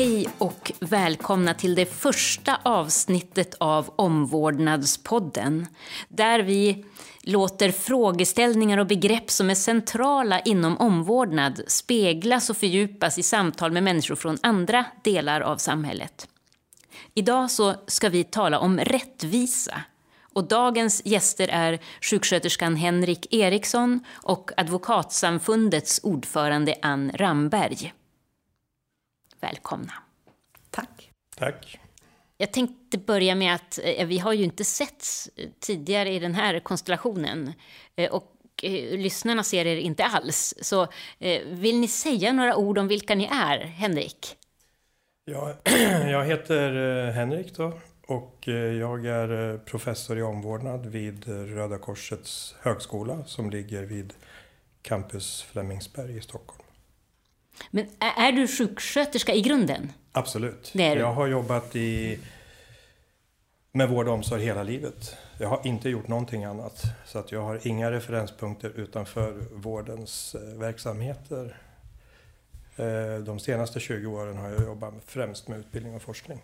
Hej och välkomna till det första avsnittet av Omvårdnadspodden. Där vi låter frågeställningar och begrepp som är centrala inom omvårdnad speglas och fördjupas i samtal med människor från andra delar av samhället. Idag så ska vi tala om rättvisa. Och dagens gäster är sjuksköterskan Henrik Eriksson och Advokatsamfundets ordförande Ann Ramberg. Välkomna. Tack. Tack. Jag tänkte börja med att eh, vi har ju inte setts tidigare i den här konstellationen. Eh, och eh, lyssnarna ser er inte alls. Så vill ni säga några ord om vilka ni är, Henrik? Jag, jag heter Henrik då och jag är professor i omvårdnad vid Röda Korsets högskola som ligger vid Campus Flemingsberg i Stockholm. Men är du sjuksköterska i grunden? Absolut. Det är du. Jag har jobbat i, med vård och omsorg hela livet. Jag har inte gjort någonting annat. Så att jag har inga referenspunkter utanför vårdens eh, verksamheter. Eh, De senaste 20 åren har jag jobbat främst med utbildning och forskning.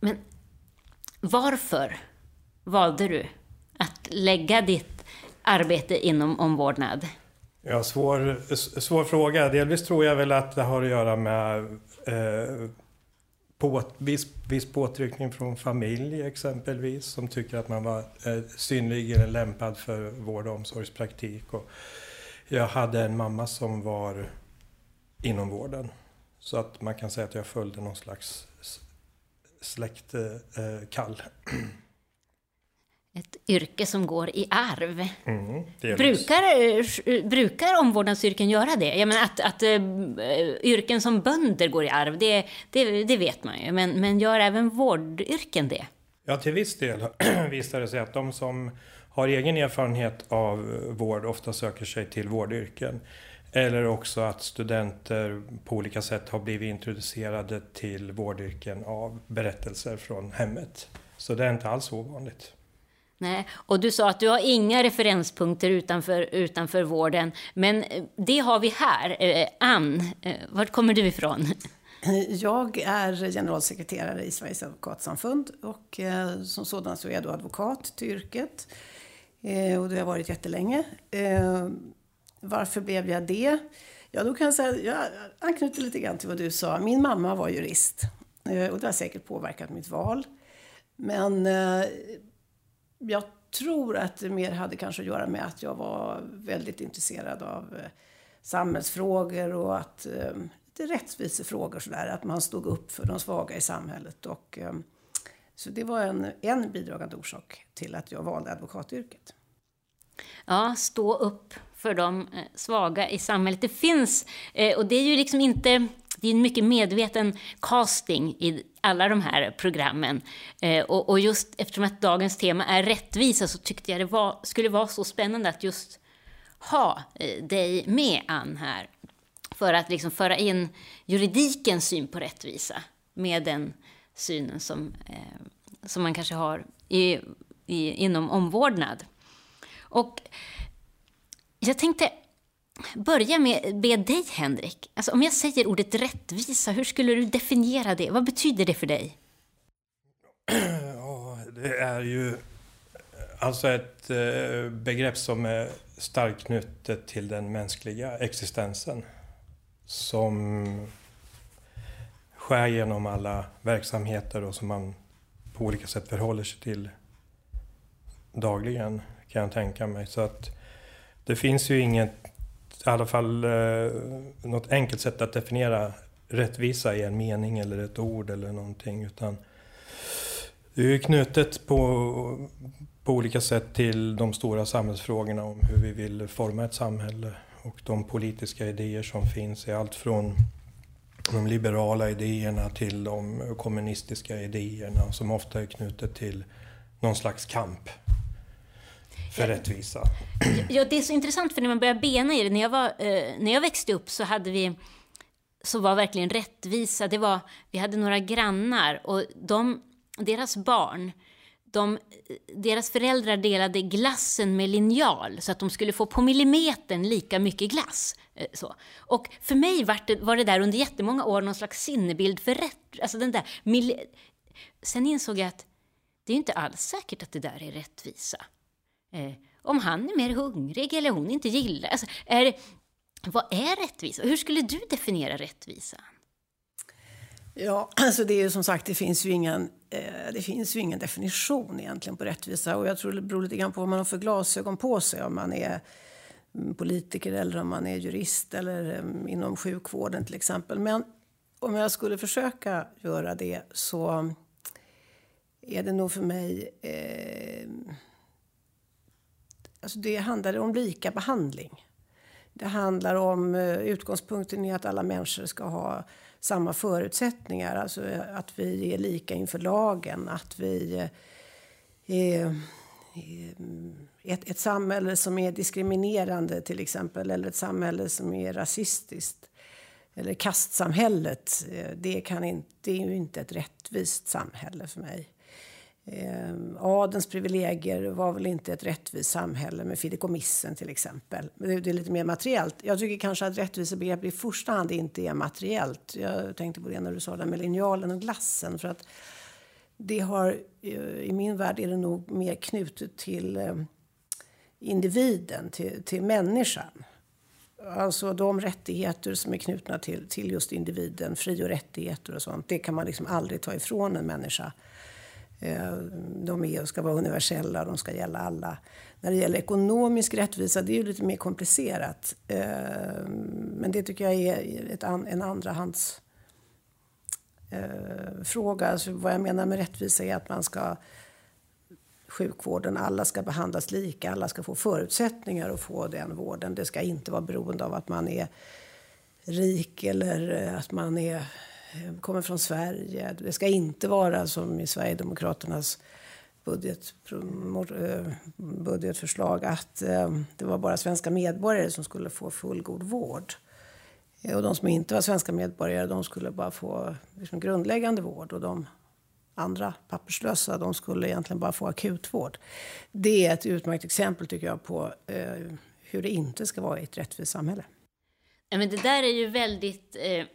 Men varför valde du att lägga ditt arbete inom omvårdnad? Ja, svår, svår fråga. Delvis tror jag väl att det har att göra med eh, på, viss, viss påtryckning från familj exempelvis som tycker att man var eh, synnerligen lämpad för vård och omsorgspraktik. Och jag hade en mamma som var inom vården. Så att man kan säga att jag följde någon slags släktkall. Eh. Ett yrke som går i arv. mm. Brukar, eh, brukar omvårdnadsyrken göra det? Jag menar att, att eh, yrken som bönder går i arv, det, det, det vet man ju. Men, men gör även vårdyrken det? Ja, till viss del visar det sig att de som har egen erfarenhet av vård ofta söker sig till vårdyrken. Eller också att studenter på olika sätt har blivit introducerade till vårdyrken av berättelser från hemmet. Så det är inte alls ovanligt. Nej, och du sa att du har inga referenspunkter utanför, utanför vården. Men eh, det har vi här. Eh, Ann, eh, kommer du ifrån? Jag är generalsekreterare i Sveriges advokatsamfund och eh, som sådan så är jag då advokat till yrket. Eh, och det har jag varit jättelänge. Eh, varför blev jag det? Ja, då kan jag säga, jag anknyter lite grann till vad du sa. Min mamma var jurist eh, och det har säkert påverkat mitt val. Men eh, jag tror att det mer hade kanske att göra med att jag var väldigt intresserad av eh, samhällsfrågor och att ehm, lite rättvisefrågor sådär, att man stod upp för de svaga i samhället. Och, ehm, så det var en, en bidragande orsak till att jag valde advokatyrket. Ja, stå upp för de eh, svaga i samhället. Det finns, eh, och det är ju liksom inte... Det är en mycket medveten casting i alla de här programmen. Eh, och, och just eftersom att dagens tema är rättvisa så tyckte jag det var, skulle vara så spännande att just ha eh, dig med, Ann, här. För att liksom föra in juridikens syn på rättvisa med den synen som, eh, som man kanske har i, i, inom omvårdnad. Och jag tänkte börja med be dig, Henrik. Alltså, om jag säger ordet rättvisa, hur skulle du definiera det? Vad betyder det för dig? Ja, det är ju alltså ett eh, begrepp som är starkt knutet till den mänskliga existensen. Som skär genom alla verksamheter och som man på olika sätt förhåller sig till dagligen, kan jag tänka mig. Så att det finns ju inget, i alla fall eh, något enkelt sätt att definiera rättvisa i en mening eller ett ord eller någonting. Utan det är ju knutet på, på olika sätt till de stora samhällsfrågorna om hur vi vill forma ett samhälle. Och de politiska idéer som finns är allt från de liberala idéerna till de kommunistiska idéerna som ofta är knutet till någon slags kamp för rättvisa. Ja, det är så intressant för när man börjar bena i det. När jag, var, eh, när jag växte upp så hade vi så var verkligen rättvisa. Det var, vi hade några grannar och de, deras barn de, deras föräldrar delade glassen med linjal så att de skulle få på millimetern lika mycket glass. Eh, så. Och för mig var det, var det där under jättemånga år någon slags sinnebild för rätt... Alltså den där, Sen insåg jag att det är inte alls säkert att det där är rättvisa. Eh, om han är mer hungrig eller hon inte gillar... Alltså, är, vad är rättvisa? Hur skulle du definiera rättvisan? Ja, alltså det är ju som sagt, det finns ju ingen, eh, det finns ju ingen definition egentligen på rättvisa. Och jag tror det beror lite grann på vad man har för glasögon på sig. Om man är mm, politiker eller om man är jurist eller um, inom sjukvården till exempel. Men om jag skulle försöka göra det så är det nog för mig... Eh, alltså det handlar om lika behandling. Det handlar om eh, utgångspunkten i att alla människor ska ha samma förutsättningar. Alltså eh, att vi är lika inför lagen, att vi är ett, ett samhälle som är diskriminerande till exempel, eller ett samhälle som är rasistiskt. Eller kastsamhället, det, kan inte, det är ju inte ett rättvist samhälle för mig. Eh, adens privilegier var väl inte ett rättvist samhälle med fideikommissen till exempel. Det, det är lite mer materiellt. Jag tycker kanske att rättvisebegrepp i första hand inte är materiellt. Jag tänkte på det när du sa det med linjalen och glassen. För att det har, eh, I min värld är det nog mer knutet till eh, individen, till, till människan. Alltså de rättigheter som är knutna till, till just individen, fri och rättigheter och sånt, det kan man liksom aldrig ta ifrån en människa. Eh, de är och ska vara universella och de ska gälla alla. När det gäller ekonomisk rättvisa, det är ju lite mer komplicerat. Eh, men det tycker jag är ett, en andrahands eh, fråga. Alltså vad jag menar med rättvisa är att man ska sjukvården, alla ska behandlas lika, alla ska få förutsättningar att få den vården. Det ska inte vara beroende av att man är rik eller att man är Ehm, kommer från Sverige. Det ska inte vara som i Sverigedemokraternas budget, eh, budgetförslag att ehm, det var bara svenska medborgare som skulle få fullgod vård. Eh, och de som inte var svenska medborgare de skulle bara få liksom grundläggande vård. Och de andra papperslösa de skulle egentligen bara få akutvård. Det är ett utmärkt exempel tycker jag på eh, hur det inte ska vara i ett rättvist samhälle. Ja, men det där är ju väldigt Eh,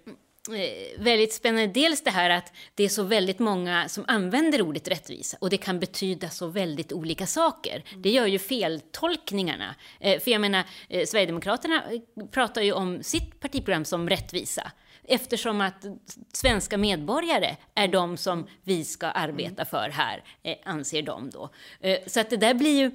väldigt spännande. Dels det här att det är så väldigt många som använder ordet rättvisa och det kan betyda så väldigt olika saker. Det gör ju feltolkningarna. Eh, för jag menar, eh, Sverigedemokraterna pratar ju om sitt partiprogram som rättvisa eftersom att svenska medborgare är de som vi ska arbeta för här, anser de då. Så att det där blir ju...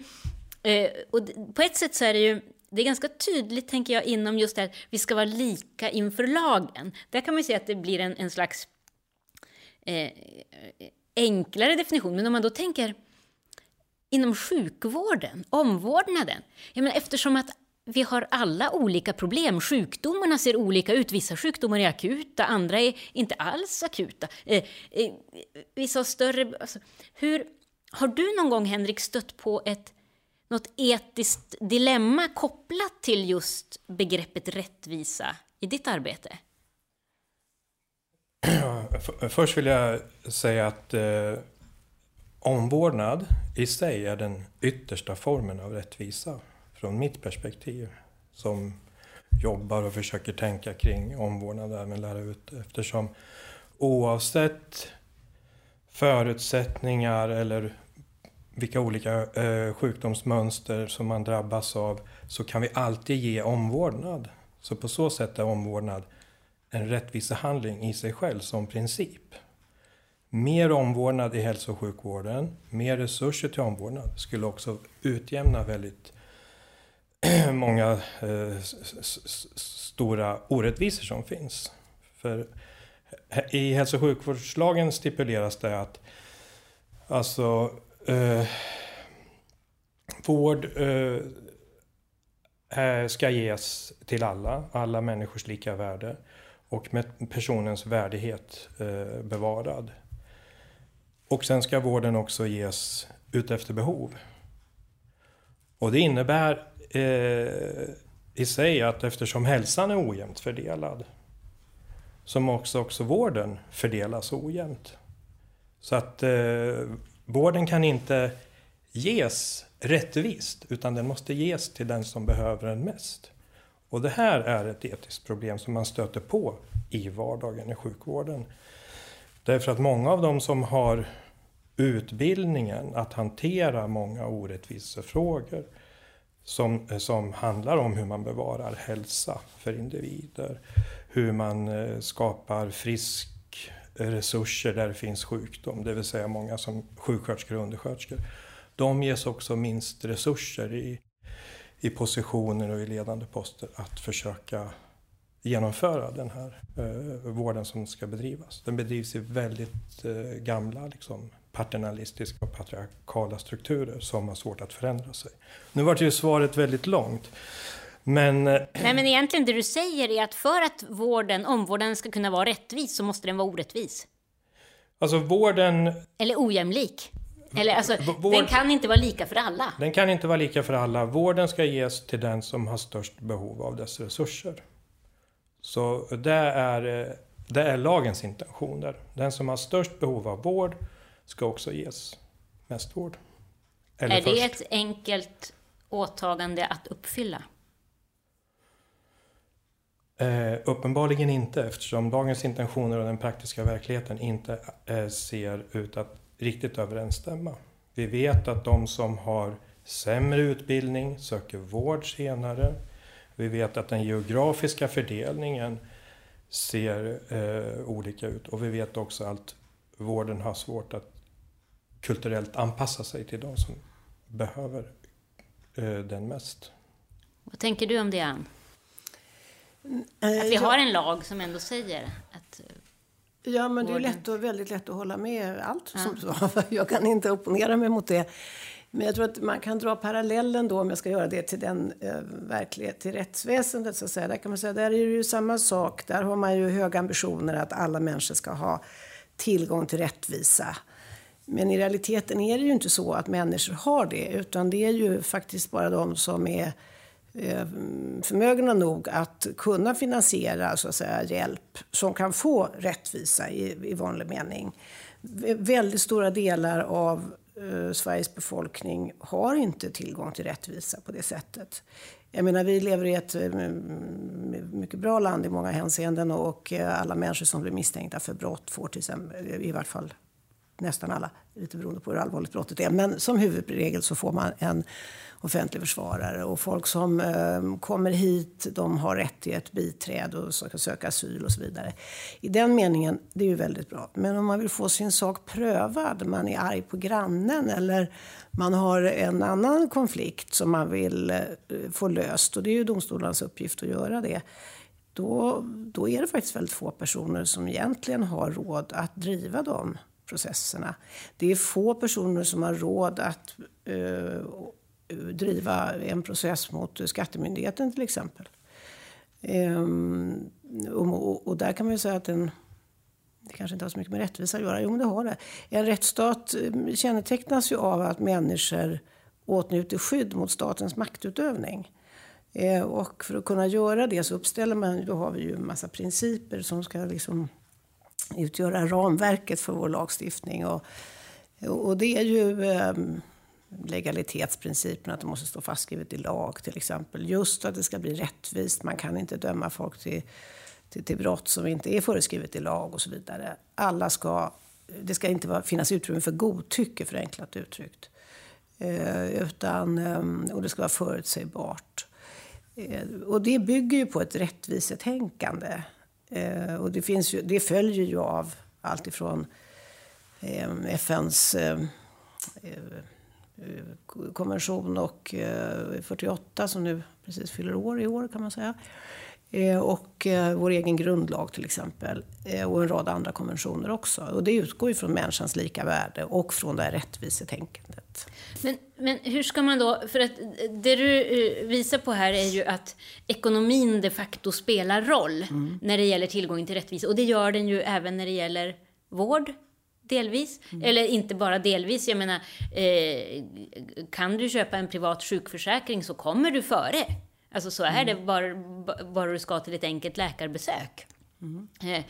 Och på ett sätt så är det ju det är ganska tydligt, tänker jag, inom just det här, vi ska vara lika inför lagen. Där kan man ju säga att det blir en, en slags eh, enklare definition. Men om man då tänker inom sjukvården, omvårdnaden, jag menar, eftersom att vi har alla olika problem. Sjukdomarna ser olika ut. Vissa sjukdomar är akuta, andra är inte alls akuta. Eh, eh, vissa har större... Alltså, hur, har du någon gång, Henrik, stött på ett något etiskt dilemma kopplat till just begreppet rättvisa i ditt arbete? Först vill jag säga att eh, omvårdnad i sig är den yttersta formen av rättvisa från mitt perspektiv som jobbar och försöker tänka kring omvårdnad och även lära ut eftersom oavsett förutsättningar eller vilka olika eh, sjukdomsmönster som man drabbas av så kan vi alltid ge omvårdnad. Så på så sätt är omvårdnad en rättvisehandling i sig själv som princip. Mer omvårdnad i hälso och sjukvården, mer resurser till omvårdnad skulle också utjämna väldigt många eh, stora orättvisor som finns. För i hälso och sjukvårdslagen stipuleras det att alltså eh, vård eh, eh, ska ges till alla, alla människors lika värde och med personens värdighet eh, bevarad. Och sen ska vården också ges utefter behov. Och det innebär eh, i sig att eftersom hälsan är ojämnt fördelad så måste också vården fördelas ojämnt. Så att eh, vården kan inte ges rättvist, utan den måste ges till den som behöver den mest. Och det här är ett etiskt problem som man stöter på i vardagen i sjukvården. Därför att många av dem som har utbildningen att hantera många orättvisefrågor som, som handlar om hur man bevarar hälsa för individer, hur man eh, skapar frisk resurser där det finns sjukdom, det vill säga många som sjuksköterskor och undersköterskor. De ges också minst resurser i, i positioner och i ledande poster att försöka genomföra den här eh, vården som ska bedrivas. Den bedrivs i väldigt eh, gamla liksom, paternalistiska och patriarkala strukturer som har svårt att förändra sig. Nu var ju svaret väldigt långt. Men... Eh, Nej, men egentligen det du säger är att för att vården, omvårdnaden ska kunna vara rättvis så måste den vara orättvis. Alltså vården... Eller ojämlik. Eller alltså, Vård... den kan inte vara lika för alla. Den kan inte vara lika för alla. Vården ska ges till den som har störst behov av dess resurser. Så det är, det är lagens intentioner. Den som har störst behov av vård ska också ges mest vård. Eller är först. det ett enkelt åtagande att uppfylla? Eh, uppenbarligen inte eftersom dagens intentioner och den praktiska verkligheten inte eh, ser ut att riktigt överensstämma. Vi vet att de som har sämre utbildning söker vård senare. Vi vet att den geografiska fördelningen ser eh, olika ut och vi vet också att vården har svårt att kulturellt anpassa sig till de som behöver eh, den mest. Vad tänker du om det, Ann? Att vi har en lag som ändå säger att eh, Ja, men det är lätt och, väldigt lätt att hålla med allt ja. som sa. Jag kan inte opponera mig mot det. Men jag tror att man kan dra parallellen då, om jag ska göra det, till den eh, verklighet, till rättsväsendet så att säga. Där kan man säga, där är det ju samma sak. Där har man ju höga ambitioner att alla människor ska ha tillgång till rättvisa. Men i realiteten är det ju inte så att människor har det, utan det är ju faktiskt bara de som är eh, Eh, förmögna nog att kunna finansiera så att säga, hjälp som kan få rättvisa i, i vanlig mening. Väldigt stora delar av eh, Sveriges befolkning har inte tillgång till rättvisa på det sättet. Jag menar, vi lever i ett eh, mycket bra land i många hänseenden och eh, alla människor som blir misstänkta för brott får till exempel, i vart fall nästan alla, lite beroende på hur allvarligt brottet är. Men som huvudregel så får man en offentlig försvarare och folk som eh, kommer hit, de har rätt till ett biträde och ska söka asyl och så vidare. I den meningen, det är ju väldigt bra. Men om man vill få sin sak prövad, man är arg på grannen eller man har en annan konflikt som man vill eh, få löst och det är ju domstolarnas uppgift att göra det. Då, då är det faktiskt väldigt få personer som egentligen har råd att driva de processerna. Det är få personer som har råd att eh, driva en process mot Skattemyndigheten till exempel. Ehm, och, och, där kan man ju säga att en, det kanske inte har så mycket med rättvisa att göra. Jo, men det har det. En rättsstat ehm, kännetecknas ju av att människor åtnjuter skydd mot statens maktutövning. Ehm, och för att kunna göra det så uppställer man, då har vi ju en massa principer som ska liksom utgöra ramverket för vår lagstiftning. Och, och det är ju ehm, legalitetsprincipen, att det måste stå fastskrivet i lag till exempel. Just att det ska bli rättvist. Man kan inte döma folk till, till, till brott som inte är föreskrivet i lag och så vidare. Alla ska, det ska inte vara, finnas utrymme för godtycke, förenklat uttryckt. Eh, utan, eh, och det ska vara förutsägbart. Eh, och det bygger ju på ett rättvisetänkande. Eh, och det, finns ju, det följer ju av allt ifrån ehm, ehm, eh, FNs eh, konvention och 48 som nu precis fyller år i år kan man säga. Och vår egen grundlag till exempel. Och en rad andra konventioner också. Och det utgår ju från människans lika värde och från det här rättvisetänkandet. Men, men hur ska man då, för att det du eh, visar på här är ju att ekonomin de facto spelar roll mm. när det gäller tillgången till rättvisa. Och det gör den ju även när det gäller vård, delvis. Mm. Eller inte bara delvis, jag menar, eh, kan du köpa en privat sjukförsäkring så kommer du före. Alltså så är mm. det bara, bara du ska till ett enkelt läkarbesök. Mm. Eh,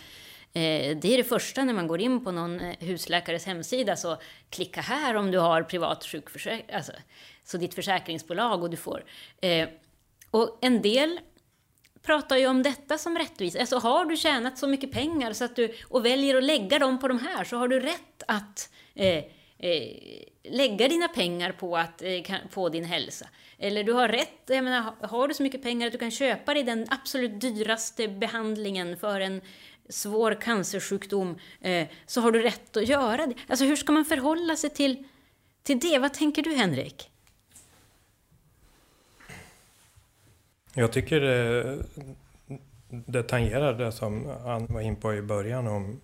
Eh, det är det första när man går in på någon eh, husläkares hemsida, så klicka här om du har privat sjukförsäkring, alltså, så ditt försäkringsbolag och du får. Eh, och en del pratar ju om detta som rättvisa. Alltså har du tjänat så mycket pengar så att du, och väljer att lägga dem på de här så har du rätt att eh, eh, lägga dina pengar på, att, eh, på din hälsa. Eller du har rätt, jag menar, har du så mycket pengar att du kan köpa dig den absolut dyraste behandlingen för en svår cancersjukdom, eh, så har du rätt att göra det. Alltså hur ska man förhålla sig till, till det? Vad tänker du Henrik? Jag tycker det, det tangerar det som Ann var in på i början om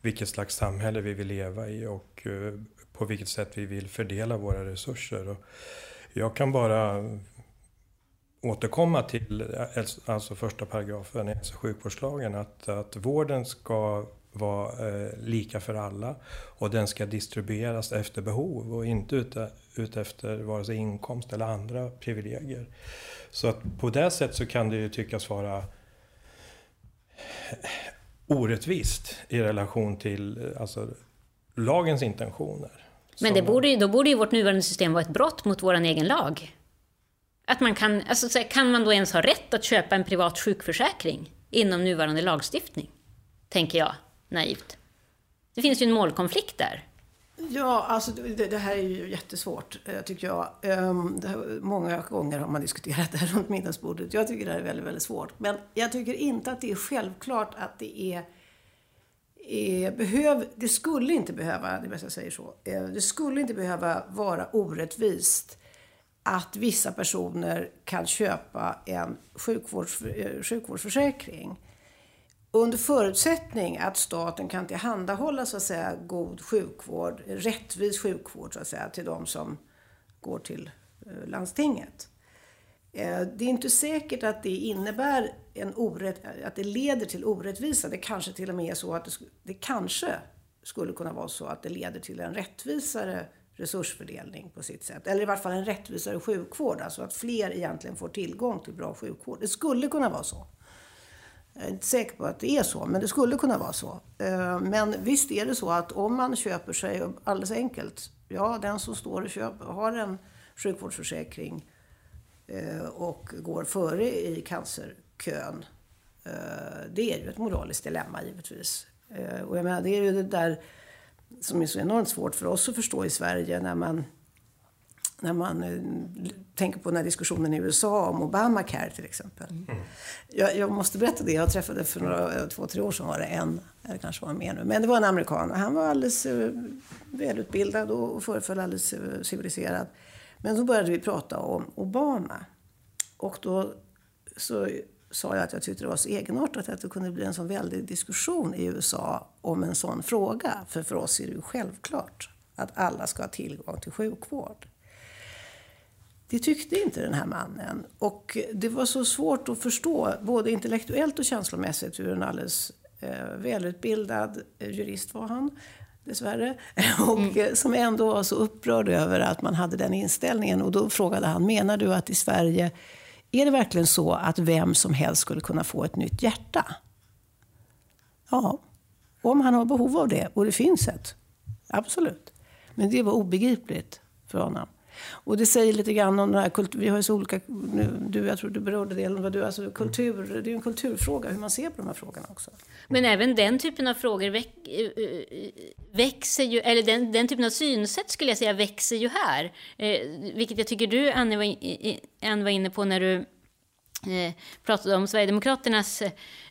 vilket slags samhälle vi vill leva i och eh, på vilket sätt vi vill fördela våra resurser. Och jag kan bara återkomma till eh, alltså första paragrafen i hälso och sjukvårdslagen att, att vården ska vara eh, lika för alla och den ska distribueras efter behov och inte ute, ut efter vare sig inkomst eller andra privilegier. Så att på det sättet så kan det ju tyckas vara orättvist i relation till alltså, lagens intentioner. Men det borde, då borde ju vårt nuvarande system vara ett brott mot vår egen lag. Att man kan, alltså, kan man då ens ha rätt att köpa en privat sjukförsäkring inom nuvarande lagstiftning? Tänker jag naivt. Det finns ju en målkonflikt där. Ja, alltså det, det, här är ju jättesvårt, eh, tycker jag. Ehm, här, många gånger har man diskuterat det här runt middagsbordet. Jag tycker det här är väldigt, väldigt svårt. Men jag tycker inte att det är självklart att det är, är behöv, det skulle inte behöva, det är bäst jag säger så, eh, det skulle inte behöva vara orättvist att vissa personer kan köpa en sjukvårds, eh, sjukvårdsförsäkring under förutsättning att staten kan tillhandahålla så att säga, god sjukvård, rättvis sjukvård så att säga, till de som går till eh, landstinget. Eh, det är inte säkert att det innebär en orätt, att det leder till orättvisa. Det kanske till och med är så att det, det kanske skulle kunna vara så att det leder till en rättvisare resursfördelning på sitt sätt. Eller i varje fall en rättvisare sjukvård, alltså att fler egentligen får tillgång till bra sjukvård. Det skulle kunna vara så. Jag är inte säker på att det är så, men det skulle kunna vara så. Eh, men visst är det så att om man köper sig, alldeles enkelt, ja den som står och köper, har en sjukvårdsförsäkring eh, och går före i cancerkön. Eh, det är ju ett moraliskt dilemma givetvis. Och jag menar, det är ju det där som är så enormt svårt för oss att förstå i Sverige när man när man eh, tänker på den här diskussionen i USA om Obamacare till exempel. Mm. Jag, jag, måste berätta det. Jag träffade för några, två, tre år sedan var det en, eller kanske var mer nu, men det var en amerikan. Han var alldeles uh, välutbildad och, och föreföll alldeles uh, civiliserad. Men då började vi prata om Obama. Och då så sa jag att jag tyckte det var så egenartat att det kunde bli en sån väldig diskussion i USA om en sån fråga. För för oss är det ju självklart att alla ska ha tillgång till sjukvård. Det tyckte inte den här mannen. Och det var så svårt att förstå, både intellektuellt och känslomässigt, hur en alldeles eh, välutbildad jurist var han, dessvärre. Och mm. Som ändå var så upprörd över att man hade den inställningen. Och då frågade han, menar du att i Sverige är det verkligen så att vem som helst skulle kunna få ett nytt hjärta? Ja, om han har behov av det, och det finns ett. Absolut. Men det var obegripligt för honom. Och det säger lite grann om den här kultur, vi har ju så olika, du, jag tror du berörde det, vad du, alltså kultur, det är ju en kulturfråga hur man ser på de här frågorna också. Men även den typen av frågor väx, eh, eh, växer ju, eller den, den typen av synsätt skulle jag säga växer ju här. Eh, vilket jag tycker du, Anne, var, Anne var inne på när du eh, pratade om Sverigedemokraternas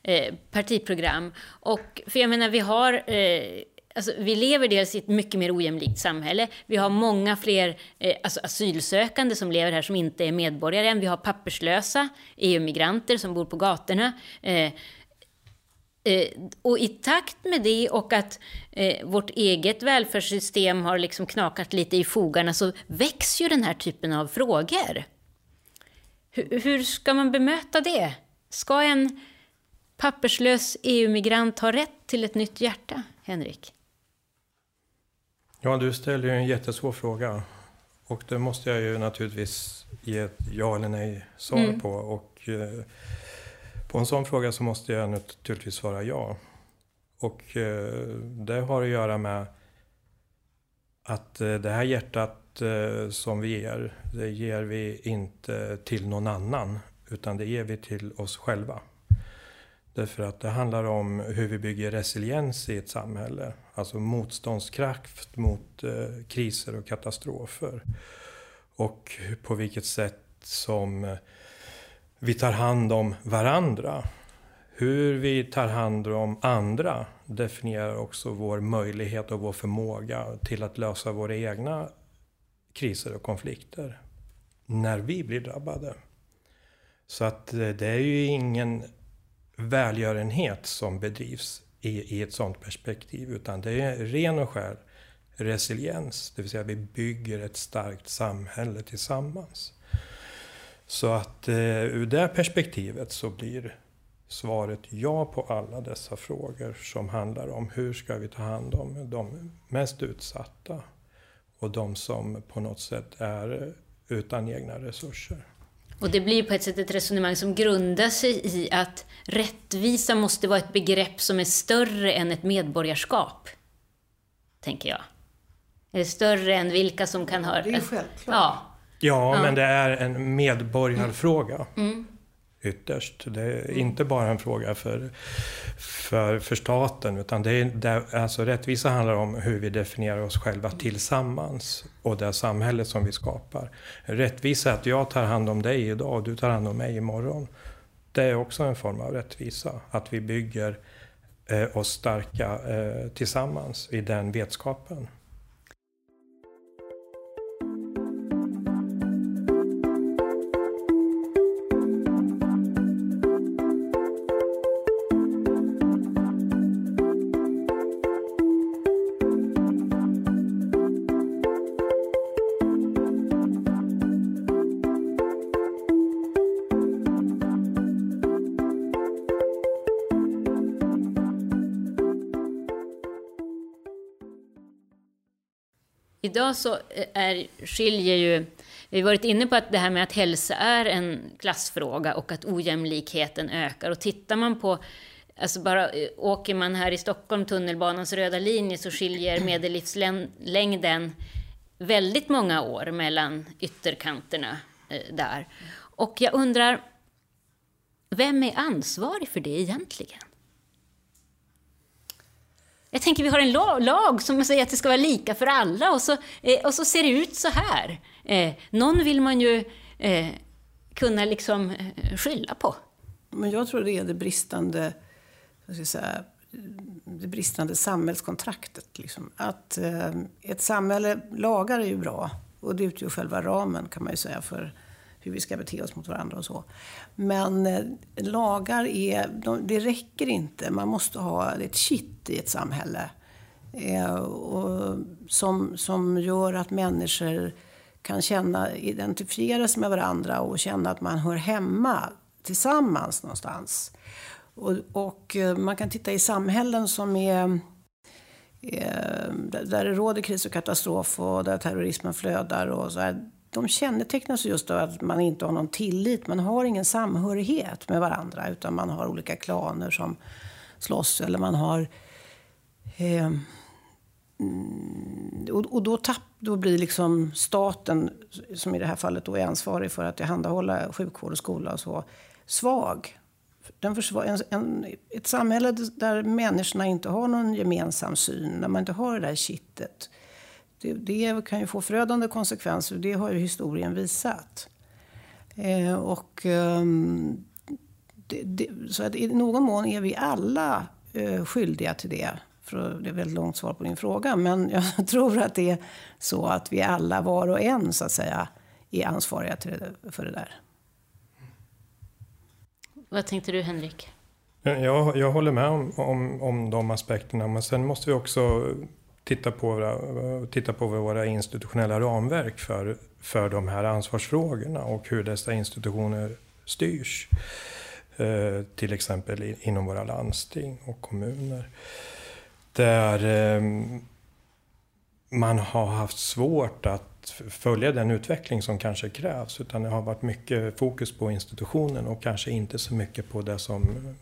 eh, partiprogram. Och, för jag menar, vi har eh, Alltså, vi lever dels i ett mycket mer ojämlikt samhälle. Vi har många fler eh, alltså asylsökande som lever här som inte är medborgare än. Vi har papperslösa EU-migranter som bor på gatorna. Eh, eh, och i takt med det och att eh, vårt eget välfärdssystem har liksom knakat lite i fogarna så växer ju den här typen av frågor. H hur ska man bemöta det? Ska en papperslös EU-migrant ha rätt till ett nytt hjärta, Henrik? Ja, du ställer ju en jättesvår fråga. Och det måste jag ju naturligtvis ge ett ja eller nej svar mm. på. Och eh, på en sån fråga så måste jag naturligtvis svara ja. Och eh, det har att göra med att eh, det här hjärtat eh, som vi ger, det ger vi inte till någon annan, utan det ger vi till oss själva. Därför att det handlar om hur vi bygger resiliens i ett samhälle. Alltså motståndskraft mot eh, kriser och katastrofer. Och på vilket sätt som eh, vi tar hand om varandra. Hur vi tar hand om andra definierar också vår möjlighet och vår förmåga till att lösa våra egna kriser och konflikter. När vi blir drabbade. Så att eh, det är ju ingen välgörenhet som bedrivs i, i ett sådant perspektiv. Utan det är ren och skär resiliens. Det vill säga vi bygger ett starkt samhälle tillsammans. Så att eh, ur det perspektivet så blir svaret ja på alla dessa frågor som handlar om hur ska vi ta hand om de mest utsatta och de som på något sätt är utan egna resurser. Och det blir på ett sätt ett resonemang som grundar sig i att rättvisa måste vara ett begrepp som är större än ett medborgarskap. Tänker jag. Är större än vilka som kan ha... Det är självklart. Ja. Ja, ja, men det är en medborgarfråga. Mm ytterst. Det är inte bara en fråga för, för, för staten utan det är, det, alltså rättvisa handlar om hur vi definierar oss själva tillsammans och det samhälle som vi skapar. Rättvisa är att jag tar hand om dig idag och du tar hand om mig imorgon. Det är också en form av rättvisa, att vi bygger eh, oss starka eh, tillsammans i den vetskapen. Idag så eh, är, skiljer ju... Vi har varit inne på att det här med att hälsa är en klassfråga och att ojämlikheten ökar. Och tittar man på Alltså bara eh, åker man här i Stockholm tunnelbanans röda linje så skiljer medellivslängden väldigt många år mellan ytterkanterna eh, där. Och jag undrar, vem är ansvarig för det egentligen? Jag tänker vi har en lag som säger att det ska vara lika för alla och så, eh, och så ser det ut så här. Eh, någon vill man ju eh, kunna liksom eh, skylla på. Men jag tror det är det bristande, jag ska säga, det bristande samhällskontraktet. Liksom. Att eh, ett samhälle, lagar är ju bra och det utgör själva ramen kan man ju säga för hur vi ska bete oss mot varandra och så. Men eh, lagar är, de, det räcker inte. Man måste ha ett kitt i ett samhälle. Eh, och som, som gör att människor kan känna, identifiera sig med varandra och känna att man hör hemma tillsammans någonstans. Och, och eh, man kan titta i samhällen som är eh, där det råder kris och katastrof och där terrorismen flödar och så här, de kännetecknas just av att man inte har någon tillit. Man har ingen samhörighet med varandra utan man har olika klaner som slåss eller man har... Eh, mm, och, och då, tapp, då blir liksom staten, som i det här fallet då är ansvarig för att tillhandahålla sjukvård och skola och så, svag. Den försvar, en, en, ett samhälle där människorna inte har någon gemensam syn, när man inte har det där kittet det, det, kan ju få förödande konsekvenser. Det har ju historien visat. Eh, och, eh, det, det, så att i någon mån är vi alla eh, skyldiga till det. För det är ett väldigt långt svar på din fråga. Men jag tror att det är så att vi alla, var och en, så att säga, är ansvariga till det, för det där. Vad tänkte du, Henrik? Jag, jag håller med om, om, om de aspekterna. Men sen måste vi också titta på våra, titta på våra institutionella ramverk för, för de här ansvarsfrågorna och hur dessa institutioner styrs. Eh, till exempel inom våra landsting och kommuner. Där eh, man har haft svårt att följa den utveckling som kanske krävs. Utan det har varit mycket fokus på institutionen och kanske inte så mycket på det som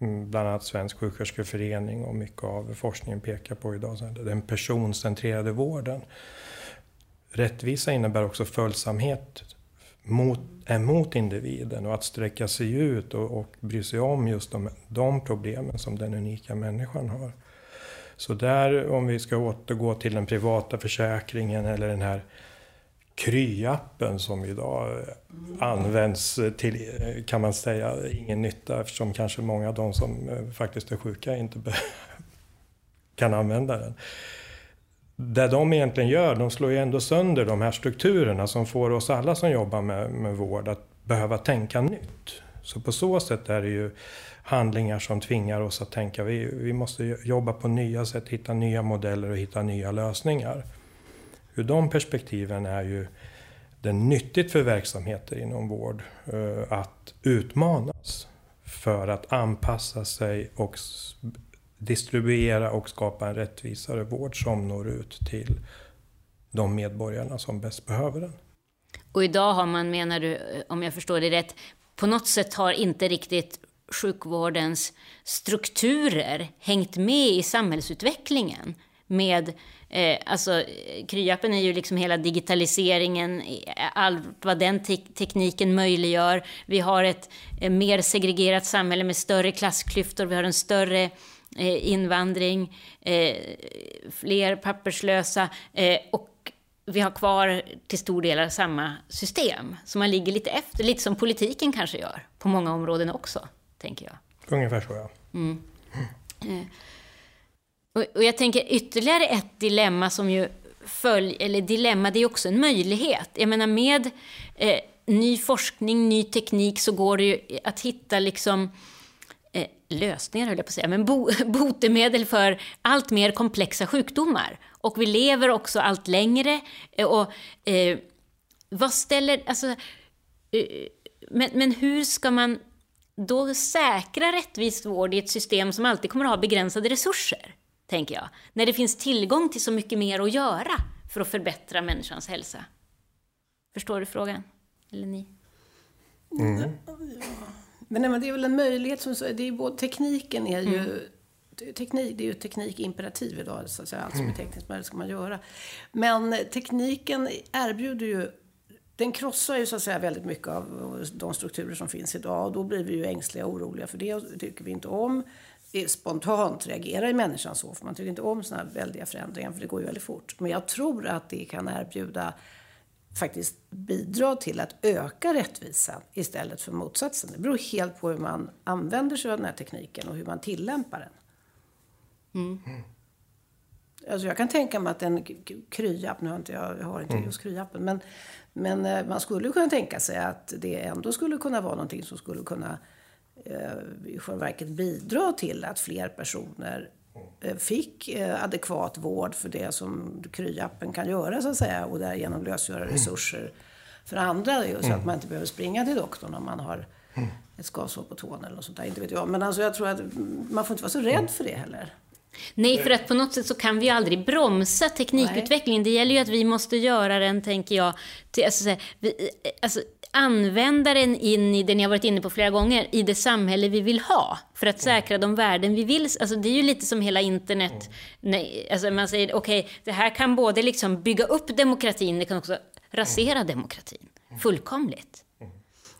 Mm, bland annat Svensk sjuksköterskeförening och mycket av forskningen pekar på idag, den personcentrerade vården. Rättvisa innebär också följsamhet mot, eh, mot individen och att sträcka sig ut och, och bry sig om just de, de problemen som den unika människan har. Så där, om vi ska återgå till den privata försäkringen eller den här Kry-appen som idag används till, kan man säga, ingen nytta eftersom kanske många av de som eh, faktiskt är sjuka inte kan använda den. Det de egentligen gör, de slår ju ändå sönder de här strukturerna som får oss alla som jobbar med, med vård att behöva tänka nytt. Så på så sätt är det ju handlingar som tvingar oss att tänka, vi, vi måste jobba på nya sätt, hitta nya modeller och hitta nya lösningar. Ur de perspektiven är ju det nyttigt för verksamheter inom vård eh, att utmanas för att anpassa sig och distribuera och skapa en rättvisare vård som når ut till de medborgarna som bäst behöver den. Och idag har man, menar du, eh, om jag förstår det rätt, på något sätt har inte riktigt sjukvårdens strukturer hängt med i samhällsutvecklingen med Eh, alltså, Kryappen är ju liksom hela digitaliseringen, allt vad den te tekniken möjliggör. Vi har ett eh, mer segregerat samhälle med större klassklyftor, vi har en större eh, invandring, eh, fler papperslösa eh, och vi har kvar till stor del samma system. Så man ligger lite efter, lite som politiken kanske gör på många områden också, tänker jag. Ungefär så, ja. Mm. Mm. Och, och jag tänker ytterligare ett dilemma som ju följ, eller dilemma, det är också en möjlighet. Jag menar med eh, ny forskning, ny teknik så går det ju att hitta liksom eh, lösningar, höll jag på att säga, men bo, botemedel för allt mer komplexa sjukdomar. Och vi lever också allt längre. Eh, och eh, vad ställer, alltså, eh, men, men hur ska man då säkra rättvis vård i ett system som alltid kommer att ha begränsade resurser? Tänker jag. När det finns tillgång till så mycket mer att göra för att förbättra människans hälsa. Förstår du frågan? Eller ni? Mm. Men, nej, men det är väl en möjlighet som det är både, tekniken är ju mm. Teknik, det är ju teknikimperativ idag, så att säga. Allt som är mm. tekniskt möjligt ska man göra. Men tekniken erbjuder ju den krossar ju så att säga väldigt mycket av de strukturer som finns idag och då blir vi ju ängsliga och oroliga för det och det tycker vi inte om spontant reagerar i människan så, för man tycker inte om sådana här väldiga förändringar, för det går ju väldigt fort. Men jag tror att det kan erbjuda, faktiskt bidra till att öka rättvisan istället för motsatsen. Det beror helt på hur man använder sig av den här tekniken och hur man tillämpar den. Mm. Alltså jag kan tänka mig att en kryapp, nu har inte jag, jag har inte mm. just kryappen, men, men eh, man skulle kunna tänka sig att det ändå skulle kunna vara någonting som skulle kunna Eh, i själva verket bidra till att fler personer eh, fick eh, adekvat vård för det som kryappen kan göra så att säga och därigenom lösgöra mm. resurser för andra. Så att mm. man inte behöver springa till doktorn om man har mm. ett skavsår på tån eller något sånt där. Inte vet jag. Men alltså jag tror att man får inte vara så rädd för det heller. Nej, för att på något sätt så kan vi ju aldrig bromsa teknikutvecklingen. Det gäller ju att vi måste göra den, tänker jag, till, alltså, vi, alltså, använda den in i det ni har varit inne på flera gånger, i det samhälle vi vill ha. För att säkra de värden vi vill. Alltså, det är ju lite som hela internet. Nej, alltså, man säger, okej, okay, det här kan både liksom bygga upp demokratin, det kan också rasera demokratin. Fullkomligt.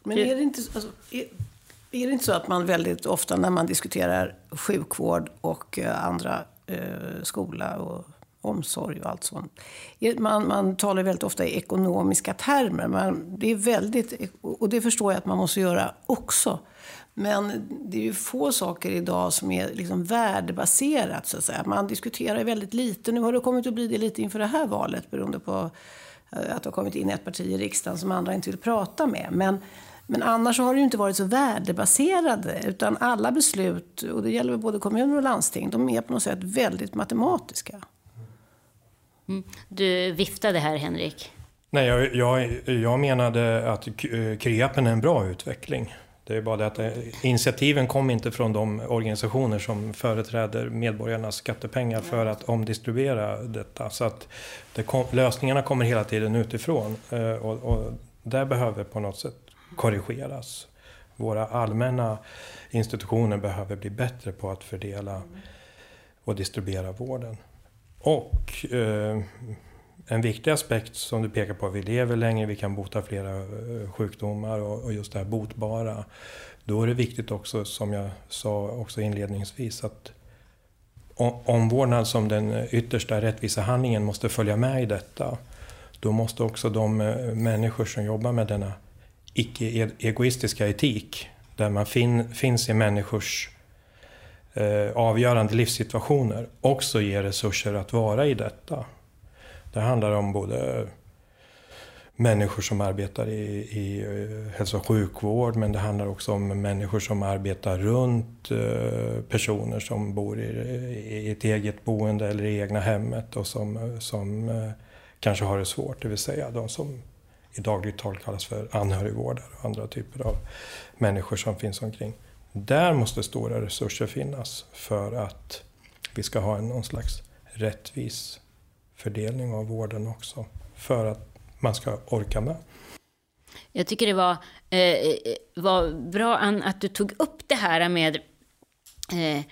Men är det inte... Alltså, är är det inte så att man väldigt ofta när man diskuterar sjukvård och eh, andra eh, skola och omsorg och allt sånt. Man, man talar väldigt ofta i ekonomiska termer. Man, det är väldigt, och det förstår jag att man måste göra också. Men det är ju få saker idag som är liksom värdebaserat. Så att säga. Man diskuterar väldigt lite. Nu har det kommit att bli det lite inför det här valet beroende på eh, att det har kommit in ett parti i riksdagen som andra inte vill prata med. Men men annars har det ju inte varit så värdebaserade. Utan alla beslut, och det gäller både kommuner och landsting, de är på något sätt väldigt matematiska. Mm. Du viftade här, Henrik. Nej, jag, jag, jag menade att Kryappen är en bra utveckling. Det är bara det att eh, initiativen kom inte från de organisationer som företräder medborgarnas skattepengar för att omdistribuera detta. Så att kom, lösningarna kommer hela tiden utifrån. Eh, och, och där behöver på något sätt korrigeras. våra allmänna institutioner behöver bli bättre på att fördela och distribuera vården. Och eh, en viktig aspekt som du pekar på, vi lever längre, vi kan bota flera eh, sjukdomar och, och just det här botbara. Då är det viktigt också, som jag sa också inledningsvis, att omvårdnad som den eh, yttersta rättvisa handlingen måste följa med i detta. Då måste också de eh, människor som jobbar med denna icke-egoistiska etik, där man fin, finns i människors eh, avgörande livssituationer, också ger resurser att vara i detta. Det handlar om både människor som arbetar i, i eh, hälso och sjukvård men det handlar också om människor som arbetar runt eh, personer som bor i, i ett eget boende eller i egna hemmet och som, eh, som eh, kanske har det svårt, det vill säga de som i dagligt tal kallas för anhörigvårdare och andra typer av människor som finns omkring. Där måste stora resurser finnas för att vi ska ha en, någon slags rättvis fördelning av vården också. För att man ska orka med. Jag tycker det var, eh, var bra Ann, att du tog upp det här med eh,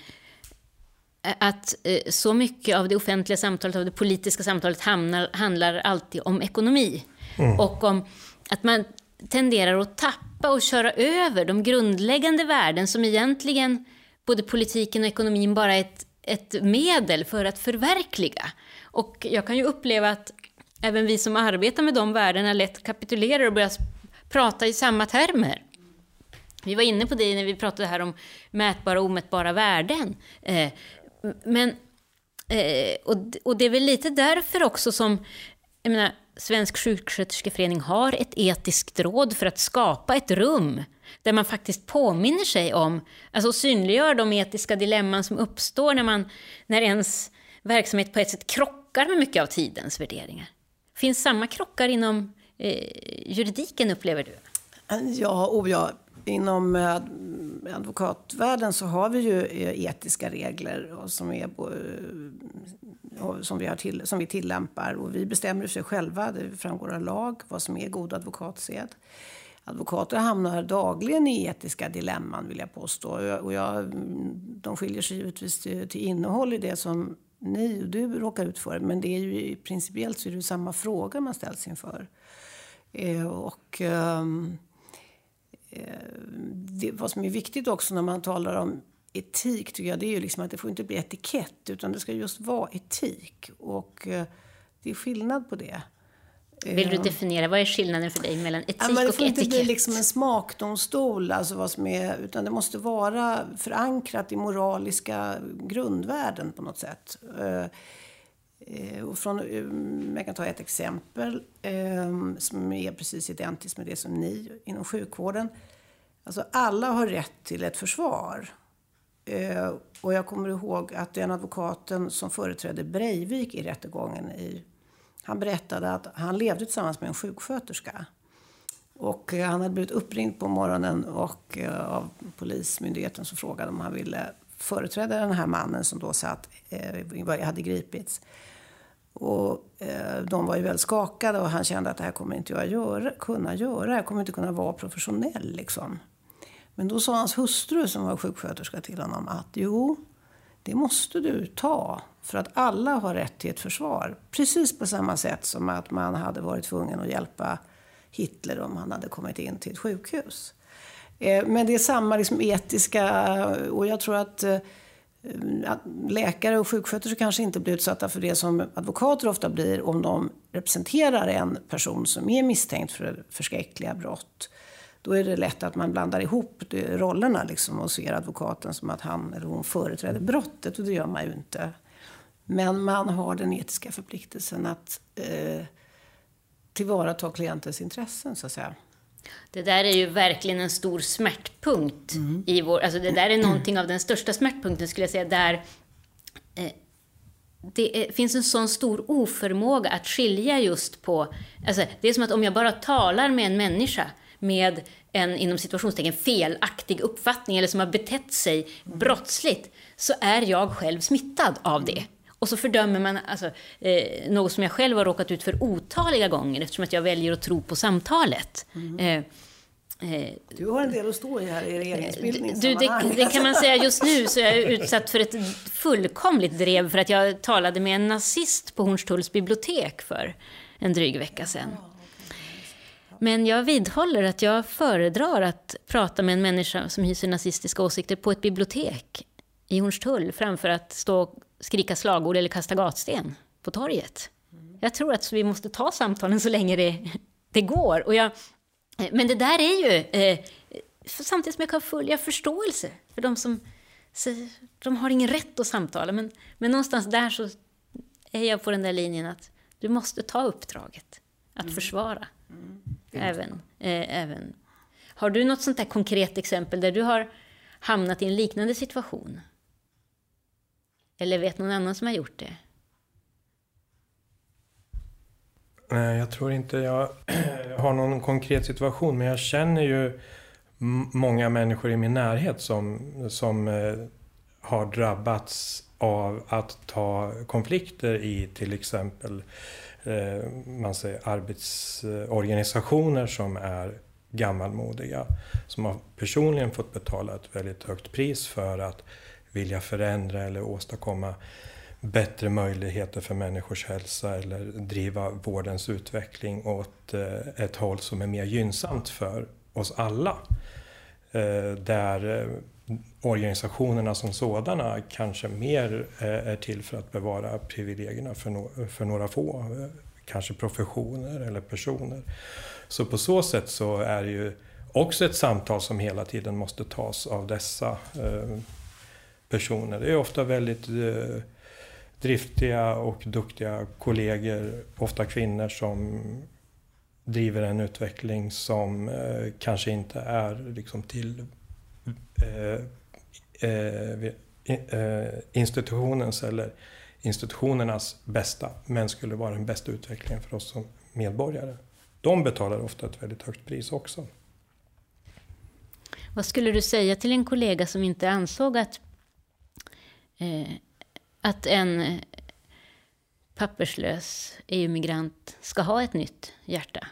att eh, så mycket av det offentliga samtalet, av det politiska samtalet hamnar, handlar alltid om ekonomi. Mm. Och om att man tenderar att tappa och köra över de grundläggande värden som egentligen både politiken och ekonomin bara är ett, ett medel för att förverkliga. Och jag kan ju uppleva att även vi som arbetar med de värdena lätt kapitulerar och börjar prata i samma termer. Vi var inne på det när vi pratade här om mätbara och omätbara värden. Eh, men, eh, och, det är väl lite därför också som jag menar, Svensk sjuksköterskeförening har ett etiskt råd för att skapa ett rum där man faktiskt påminner sig om, alltså synliggör de etiska dilemman som uppstår när, man, när ens verksamhet på ett sätt krockar med mycket av tidens värderingar. Finns samma krockar inom eh, juridiken, upplever du? Ja, oh ja. Inom eh, advokatvärlden så har vi ju eh, etiska regler som, är, eh, som, vi, har till, som vi tillämpar. Och vi bestämmer sig själva, det framgår av lag, vad som är god advokatsed. Advokater hamnar dagligen i etiska dilemman, vill jag påstå. Och jag, de skiljer sig givetvis till, till innehåll i det som ni och du råkar ut för. Men det är ju, principiellt så är det samma fråga man ställs inför. Eh, och, ehm, eh, det, vad som är viktigt också när man talar om etik tycker jag, det är ju liksom att det får inte bli etikett utan det ska just vara etik. Och eh, det är skillnad på det. Vill du definiera, vad är skillnaden för dig mellan etik ja, men det får inte bli liksom en smakdomstol, alltså vad som är, utan det måste vara förankrat i moraliska grundvärden på något sätt. Eh, eh, och från, eh, jag kan ta ett exempel som är precis identiskt med det som ni inom sjukvården. Alltså alla har rätt till ett försvar. Eh, och jag kommer ihåg att den advokaten som företrädde Breivik i rättegången i han berättade att han levde tillsammans med en sjuksköterska. Och eh, han hade blivit uppringd på morgonen och, eh, av Polismyndigheten som frågade om han ville företräda den här mannen som då satt, eh, hade gripits. Och, eh, de var ju väldigt skakade och han kände att det här kommer inte jag göra, kunna göra. Jag kommer inte kunna vara professionell liksom. Men då sa hans hustru som var sjuksköterska till honom att jo, det måste du ta. För att alla har rätt till ett försvar. Precis på samma sätt som att man hade varit tvungen att hjälpa Hitler om han hade kommit in till ett sjukhus. Eh, men det är samma liksom etiska, och jag tror eh, att läkare och sjuksköterskor kanske inte blir utsatta för det som advokater ofta blir om de representerar en person som är misstänkt för förskräckliga brott då är det lätt att man blandar ihop rollerna liksom och ser advokaten som att han eller hon företräder brottet och det gör man ju inte. Men man har den etiska förpliktelsen att eh, tillvarata klientens intressen så att säga. Det där är ju verkligen en stor smärtpunkt mm. i vår... Alltså det där är någonting av den största smärtpunkten skulle jag säga, där eh, det är, finns en sån stor oförmåga att skilja just på... Alltså det är som att om jag bara talar med en människa med en inom situationstecken felaktig uppfattning eller som har betett sig brottsligt så är jag själv smittad av det. Och så fördömer man alltså, eh, något som jag själv har råkat ut för otaliga gånger eftersom att jag väljer att tro på samtalet. Mm. Eh, Eh, du har en del att stå i här i regeringsbildningen. Du, det, det, kan man säga just nu så är jag utsatt för ett fullkomligt drev för att jag talade med en nazist på Hornstulls bibliotek för en dryg vecka sedan. Men jag vidhåller att jag föredrar att prata med en människa som hyser nazistiska åsikter på ett bibliotek i Hornstull framför att stå och skrika slagord eller kasta gatsten på torget. Jag tror att vi måste ta samtalen så länge det, det går. Och jag, men det där är ju, eh, samtidigt som jag kan följa förståelse för de som säger, de har ingen rätt att samtala, men, men någonstans där så är jag på den där linjen att du måste ta uppdraget att mm. försvara. Mm. Även, eh, även. Har du något sånt där konkret exempel där du har hamnat i en liknande situation? Eller vet någon annan som har gjort det? Nej, jag tror inte jag har någon konkret situation, men jag känner ju många människor i min närhet som, som eh, har drabbats av att ta konflikter i till exempel eh, Eh, man säger, arbetsorganisationer som är gammalmodiga. Som har personligen fått betala ett väldigt högt pris för att vilja förändra eller åstadkomma bättre möjligheter för människors hälsa eller driva vårdens utveckling åt eh, ett håll som är mer gynnsamt för oss alla. Eh, där organisationerna som sådana kanske mer eh, är till för att bevara privilegierna för, några få, eh, kanske professioner eller personer. Så på så sätt så är det ju också ett samtal som hela tiden måste tas av dessa eh, personer. Det är ofta väldigt driftiga och duktiga kollegor, ofta kvinnor, som driver en utveckling som eh, kanske inte är liksom till Eh, eh, eh, institutionens eller institutionernas bästa, men skulle vara den bästa utvecklingen för oss som medborgare. De betalar ofta ett väldigt högt pris också. Vad skulle du säga till en kollega som inte ansåg att eh, att en papperslös EU-migrant ska ha ett nytt hjärta.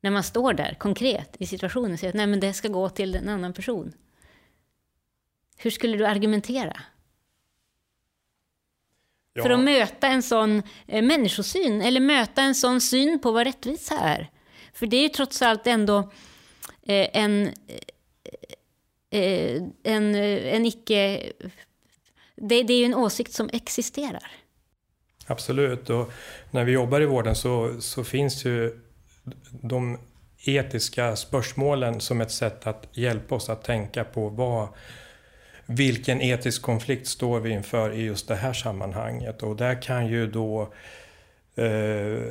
När man står där konkret i situationen och säger att Nej, men det ska gå till en annan person. Hur skulle du argumentera? Ja. För att möta en sån eh, människosyn, eller möta en sån syn på vad rättvisa är. För det är ju trots allt ändå eh, en, eh, en, en icke det, det är ju en åsikt som existerar. Absolut, och när vi jobbar i vården så, så finns ju de etiska spörsmålen som ett sätt att hjälpa oss att tänka på vad, vilken etisk konflikt står vi inför i just det här sammanhanget. Och där kan ju då eh,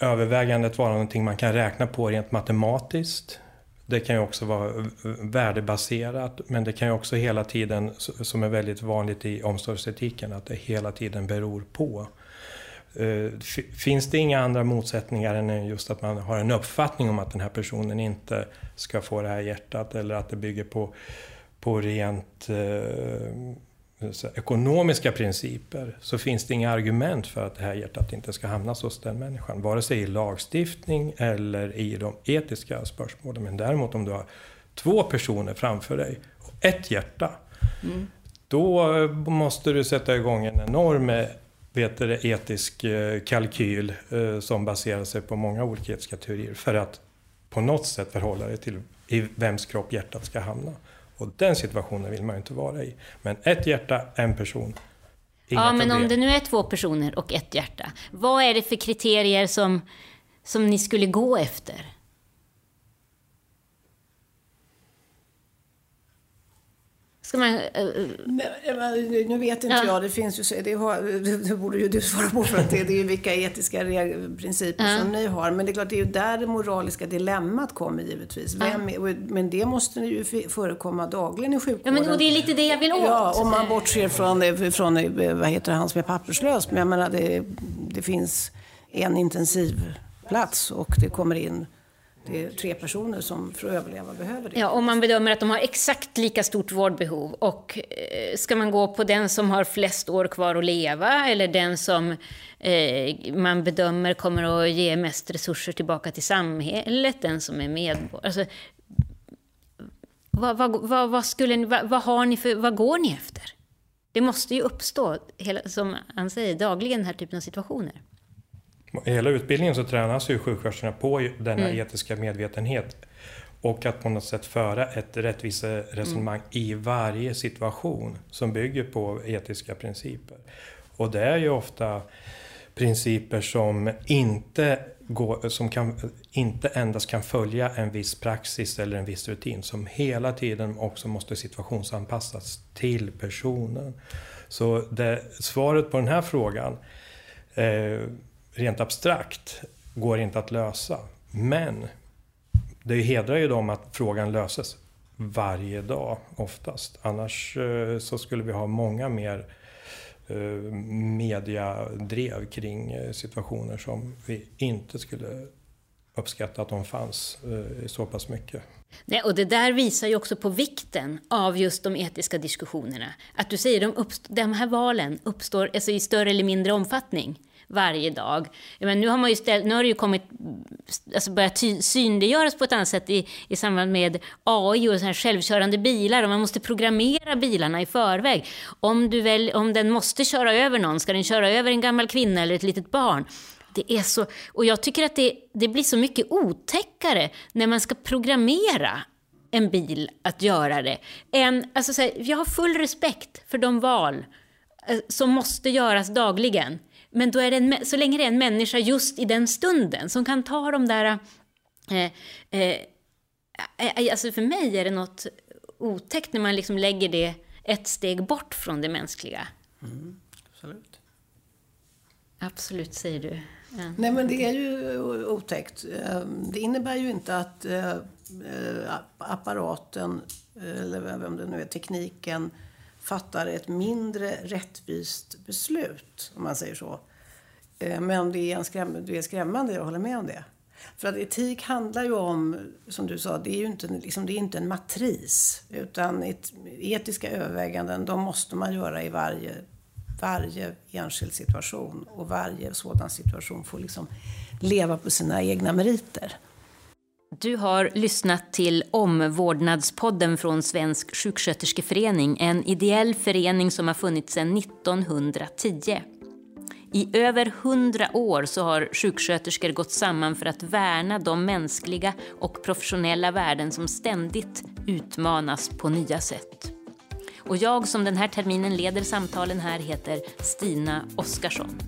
övervägandet vara någonting man kan räkna på rent matematiskt. Det kan ju också vara värdebaserat, men det kan ju också hela tiden, som är väldigt vanligt i omsorgsetiken, att det hela tiden beror på. Eh, finns det inga andra motsättningar än just att man har en uppfattning om att den här personen inte ska få det här hjärtat eller att det bygger på, på rent eh, ekonomiska principer så finns det inga argument för att det här hjärtat inte ska hamna hos den människan. Vare sig i lagstiftning eller i de etiska spörsmålen. Men däremot om du har två personer framför dig och ett hjärta. Mm. Då måste du sätta igång en enorm vet du, etisk eh, kalkyl eh, som baserar sig på många olika etiska teorier för att på något sätt förhålla dig till i vems kropp hjärtat ska hamna. Och den situationen vill man inte vara i. Men ett hjärta, en person. Inga ja, men problem. om det nu är två personer och ett hjärta. Vad är det för kriterier som, som ni skulle gå efter? Ska man, Nej, nu vet inte ja. jag, det finns ju, det, har, det borde ju du svara på för att det, det är ju vilka etiska principer ja. som ni har. Men det är klart, det är ju där det moraliska dilemmat kommer givetvis. Vem, ja. Men det måste ju förekomma dagligen i sjukvården. Ja, men, och det är lite det jag vill åt. Ja, om man bortser från, från vad heter han som är papperslös. Men jag menar, det, det finns en intensivplats och det kommer in det är tre personer som för att överleva behöver det. Ja, om man bedömer att de har exakt lika stort vårdbehov. Och eh, ska man gå på den som har flest år kvar att leva eller den som eh, man bedömer kommer att ge mest resurser tillbaka till samhället, den som är medborgare. Alltså, vad, vad, vad, vad skulle ni, vad, vad, har ni för, vad går ni efter? Det måste ju uppstå, hela, som han säger, dagligen den här typen av situationer. I hela utbildningen så tränas ju sjuksköterskorna på denna mm. etiska medvetenhet och att på något sätt föra ett rättviseresonemang mm. i varje situation som bygger på etiska principer. Och det är ju ofta principer som inte, går, som kan, inte endast kan följa en viss praxis eller en viss rutin, som hela tiden också måste situationsanpassas till personen. Så det, svaret på den här frågan, eh, rent abstrakt, går inte att lösa. Men det hedrar ju dem att frågan löses varje dag oftast. Annars eh, så skulle vi ha många mer eh, mediadrev kring eh, situationer som vi inte skulle uppskatta att de fanns så pass mycket. Nej, och det där visar ju också på vikten av just de etiska diskussionerna. Att du säger att de, de här valen uppstår alltså i större eller mindre omfattning varje dag. Men nu har man ju ställt, nu har det ju kommit, alltså börjat synliggöras på ett annat sätt i, i samband med AI och så här självkörande bilar och man måste programmera bilarna i förväg. Om, du väl, om den måste köra över någon, ska den köra över en gammal kvinna eller ett litet barn? Det är så, och jag tycker att det, det blir så mycket otäckare när man ska programmera en bil att göra det. En, alltså så här, jag har full respekt för de val eh, som måste göras dagligen. Men då är det en, så länge det är en människa just i den stunden som kan ta de där... Eh, eh, eh, alltså för mig är det något otäckt när man liksom lägger det ett steg bort från det mänskliga. Mm, absolut. Absolut, säger du. Ja. Nej, men det är ju otäckt. Ehm, det innebär ju inte att eh, eh, apparaten, eller vem det nu är, tekniken fattar ett mindre rättvist beslut, om man säger så. Eh, men det är, en skräm, det är skrämmande, jag håller med om det. För att etik handlar ju om, som du sa, det är ju inte, liksom, det är inte en matris. Utan et, etiska överväganden, de måste man göra i varje, varje enskild situation. Och varje sådan situation får liksom leva på sina egna meriter. Du har lyssnat till Omvårdnadspodden från Svensk sjuksköterskeförening, en ideell förening som har funnits sedan 1910. I över hundra år så har sjuksköterskor gått samman för att värna de mänskliga och professionella värden som ständigt utmanas på nya sätt. Och jag som den här terminen leder samtalen här heter Stina Oskarsson.